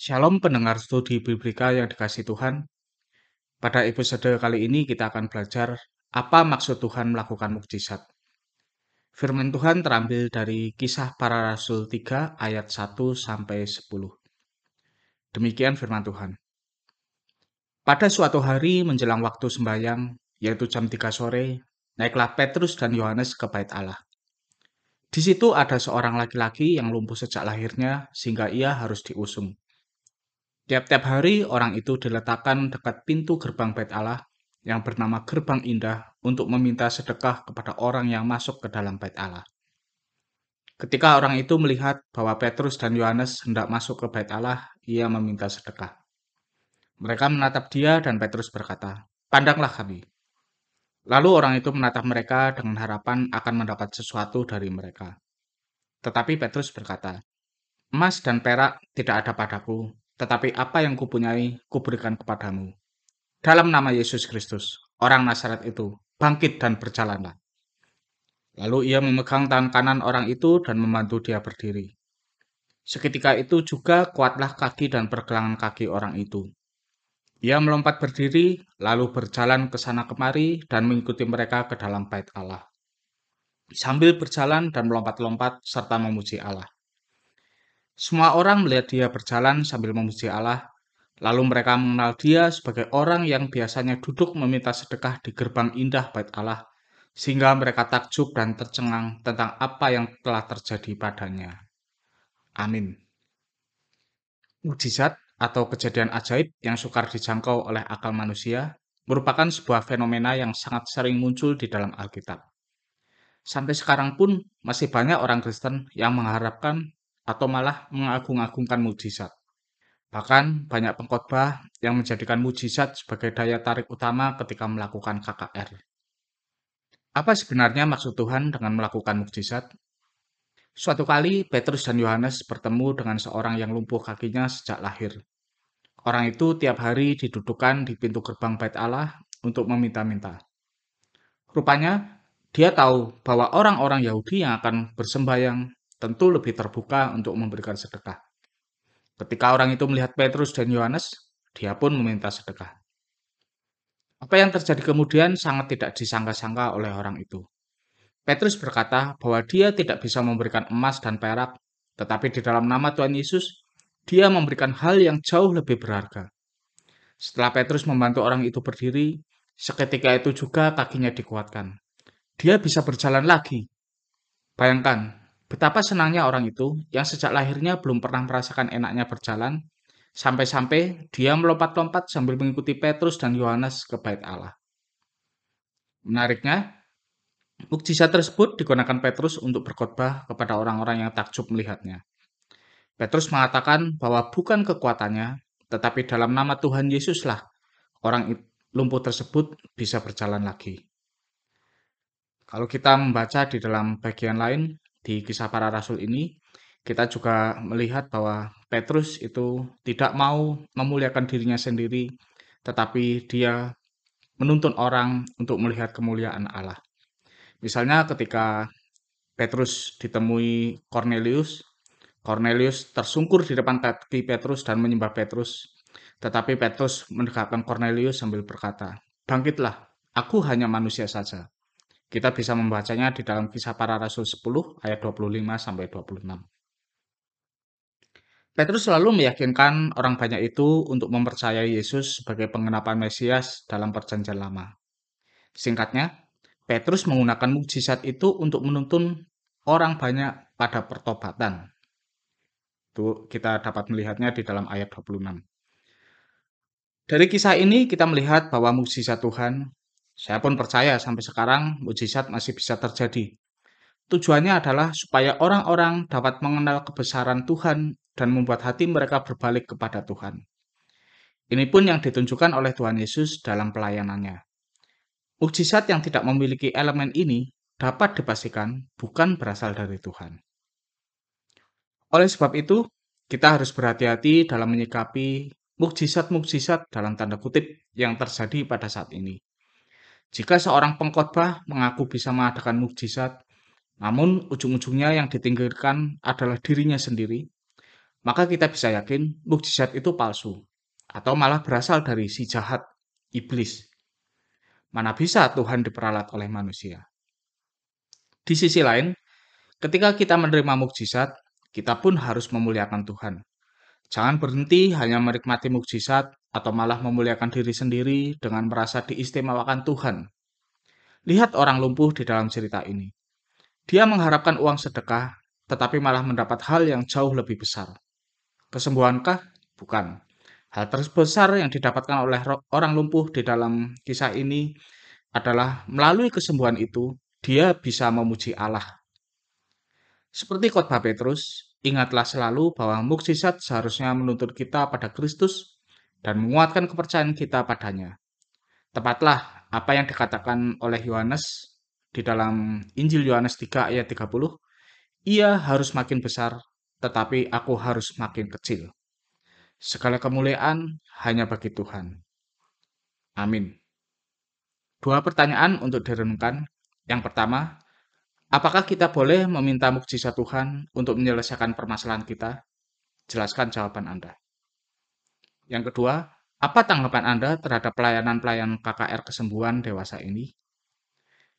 Shalom pendengar studi Biblika yang dikasih Tuhan. Pada episode kali ini kita akan belajar apa maksud Tuhan melakukan mukjizat. Firman Tuhan terambil dari Kisah Para Rasul 3 ayat 1 sampai 10. Demikian firman Tuhan. Pada suatu hari menjelang waktu sembahyang, yaitu jam 3 sore, naiklah Petrus dan Yohanes ke bait Allah. Di situ ada seorang laki-laki yang lumpuh sejak lahirnya sehingga ia harus diusung. Tiap-tiap hari orang itu diletakkan dekat pintu gerbang bait Allah yang bernama Gerbang Indah untuk meminta sedekah kepada orang yang masuk ke dalam bait Allah. Ketika orang itu melihat bahwa Petrus dan Yohanes hendak masuk ke bait Allah, ia meminta sedekah. Mereka menatap dia dan Petrus berkata, "Pandanglah kami." Lalu orang itu menatap mereka dengan harapan akan mendapat sesuatu dari mereka. Tetapi Petrus berkata, "Emas dan perak tidak ada padaku, tetapi apa yang kupunyai kuberikan kepadamu. Dalam nama Yesus Kristus, orang Nazaret itu, bangkit dan berjalanlah. Lalu ia memegang tangan kanan orang itu dan membantu dia berdiri. Seketika itu juga kuatlah kaki dan pergelangan kaki orang itu. Ia melompat berdiri, lalu berjalan ke sana kemari dan mengikuti mereka ke dalam bait Allah. Sambil berjalan dan melompat-lompat serta memuji Allah. Semua orang melihat dia berjalan sambil memuji Allah, lalu mereka mengenal dia sebagai orang yang biasanya duduk meminta sedekah di gerbang indah bait Allah, sehingga mereka takjub dan tercengang tentang apa yang telah terjadi padanya. Amin. Mujizat atau kejadian ajaib yang sukar dijangkau oleh akal manusia merupakan sebuah fenomena yang sangat sering muncul di dalam Alkitab. Sampai sekarang pun masih banyak orang Kristen yang mengharapkan atau malah mengagung-agungkan mujizat. Bahkan banyak pengkhotbah yang menjadikan mujizat sebagai daya tarik utama ketika melakukan KKR. Apa sebenarnya maksud Tuhan dengan melakukan mujizat? Suatu kali Petrus dan Yohanes bertemu dengan seorang yang lumpuh kakinya sejak lahir. Orang itu tiap hari didudukan di pintu gerbang bait Allah untuk meminta-minta. Rupanya dia tahu bahwa orang-orang Yahudi yang akan bersembayang tentu lebih terbuka untuk memberikan sedekah. Ketika orang itu melihat Petrus dan Yohanes, dia pun meminta sedekah. Apa yang terjadi kemudian sangat tidak disangka-sangka oleh orang itu. Petrus berkata bahwa dia tidak bisa memberikan emas dan perak, tetapi di dalam nama Tuhan Yesus, dia memberikan hal yang jauh lebih berharga. Setelah Petrus membantu orang itu berdiri, seketika itu juga kakinya dikuatkan. Dia bisa berjalan lagi. Bayangkan, Betapa senangnya orang itu yang sejak lahirnya belum pernah merasakan enaknya berjalan, sampai-sampai dia melompat-lompat sambil mengikuti Petrus dan Yohanes ke bait Allah. Menariknya, mukjizat tersebut digunakan Petrus untuk berkhotbah kepada orang-orang yang takjub melihatnya. Petrus mengatakan bahwa bukan kekuatannya, tetapi dalam nama Tuhan Yesuslah orang lumpuh tersebut bisa berjalan lagi. Kalau kita membaca di dalam bagian lain, di kisah para rasul ini kita juga melihat bahwa Petrus itu tidak mau memuliakan dirinya sendiri, tetapi dia menuntun orang untuk melihat kemuliaan Allah. Misalnya ketika Petrus ditemui Cornelius, Cornelius tersungkur di depan kaki Petrus dan menyembah Petrus. Tetapi Petrus mendekatkan Cornelius sambil berkata, Bangkitlah, aku hanya manusia saja. Kita bisa membacanya di dalam kisah para rasul 10 ayat 25 sampai 26. Petrus selalu meyakinkan orang banyak itu untuk mempercayai Yesus sebagai pengenapan Mesias dalam perjanjian lama. Singkatnya, Petrus menggunakan mukjizat itu untuk menuntun orang banyak pada pertobatan. Itu kita dapat melihatnya di dalam ayat 26. Dari kisah ini kita melihat bahwa mukjizat Tuhan saya pun percaya sampai sekarang mujizat masih bisa terjadi. Tujuannya adalah supaya orang-orang dapat mengenal kebesaran Tuhan dan membuat hati mereka berbalik kepada Tuhan. Ini pun yang ditunjukkan oleh Tuhan Yesus dalam pelayanannya. Mujizat yang tidak memiliki elemen ini dapat dipastikan bukan berasal dari Tuhan. Oleh sebab itu, kita harus berhati-hati dalam menyikapi mukjizat-mukjizat dalam tanda kutip yang terjadi pada saat ini. Jika seorang pengkhotbah mengaku bisa mengadakan mukjizat, namun ujung-ujungnya yang ditinggalkan adalah dirinya sendiri, maka kita bisa yakin mukjizat itu palsu atau malah berasal dari si jahat, iblis. Mana bisa Tuhan diperalat oleh manusia? Di sisi lain, ketika kita menerima mukjizat, kita pun harus memuliakan Tuhan. Jangan berhenti hanya menikmati mukjizat atau malah memuliakan diri sendiri dengan merasa diistimewakan Tuhan. Lihat orang lumpuh di dalam cerita ini. Dia mengharapkan uang sedekah, tetapi malah mendapat hal yang jauh lebih besar. Kesembuhankah? Bukan. Hal terbesar yang didapatkan oleh orang lumpuh di dalam kisah ini adalah melalui kesembuhan itu, dia bisa memuji Allah. Seperti khotbah Petrus, ingatlah selalu bahwa mukjizat seharusnya menuntut kita pada Kristus dan menguatkan kepercayaan kita padanya. Tepatlah apa yang dikatakan oleh Yohanes di dalam Injil Yohanes 3 ayat 30, ia harus makin besar, tetapi aku harus makin kecil. Segala kemuliaan hanya bagi Tuhan. Amin. Dua pertanyaan untuk direnungkan. Yang pertama, Apakah kita boleh meminta mukjizat Tuhan untuk menyelesaikan permasalahan kita? Jelaskan jawaban Anda. Yang kedua, apa tanggapan Anda terhadap pelayanan-pelayanan KKR kesembuhan dewasa ini?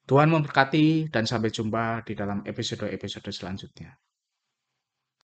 Tuhan memberkati dan sampai jumpa di dalam episode-episode selanjutnya.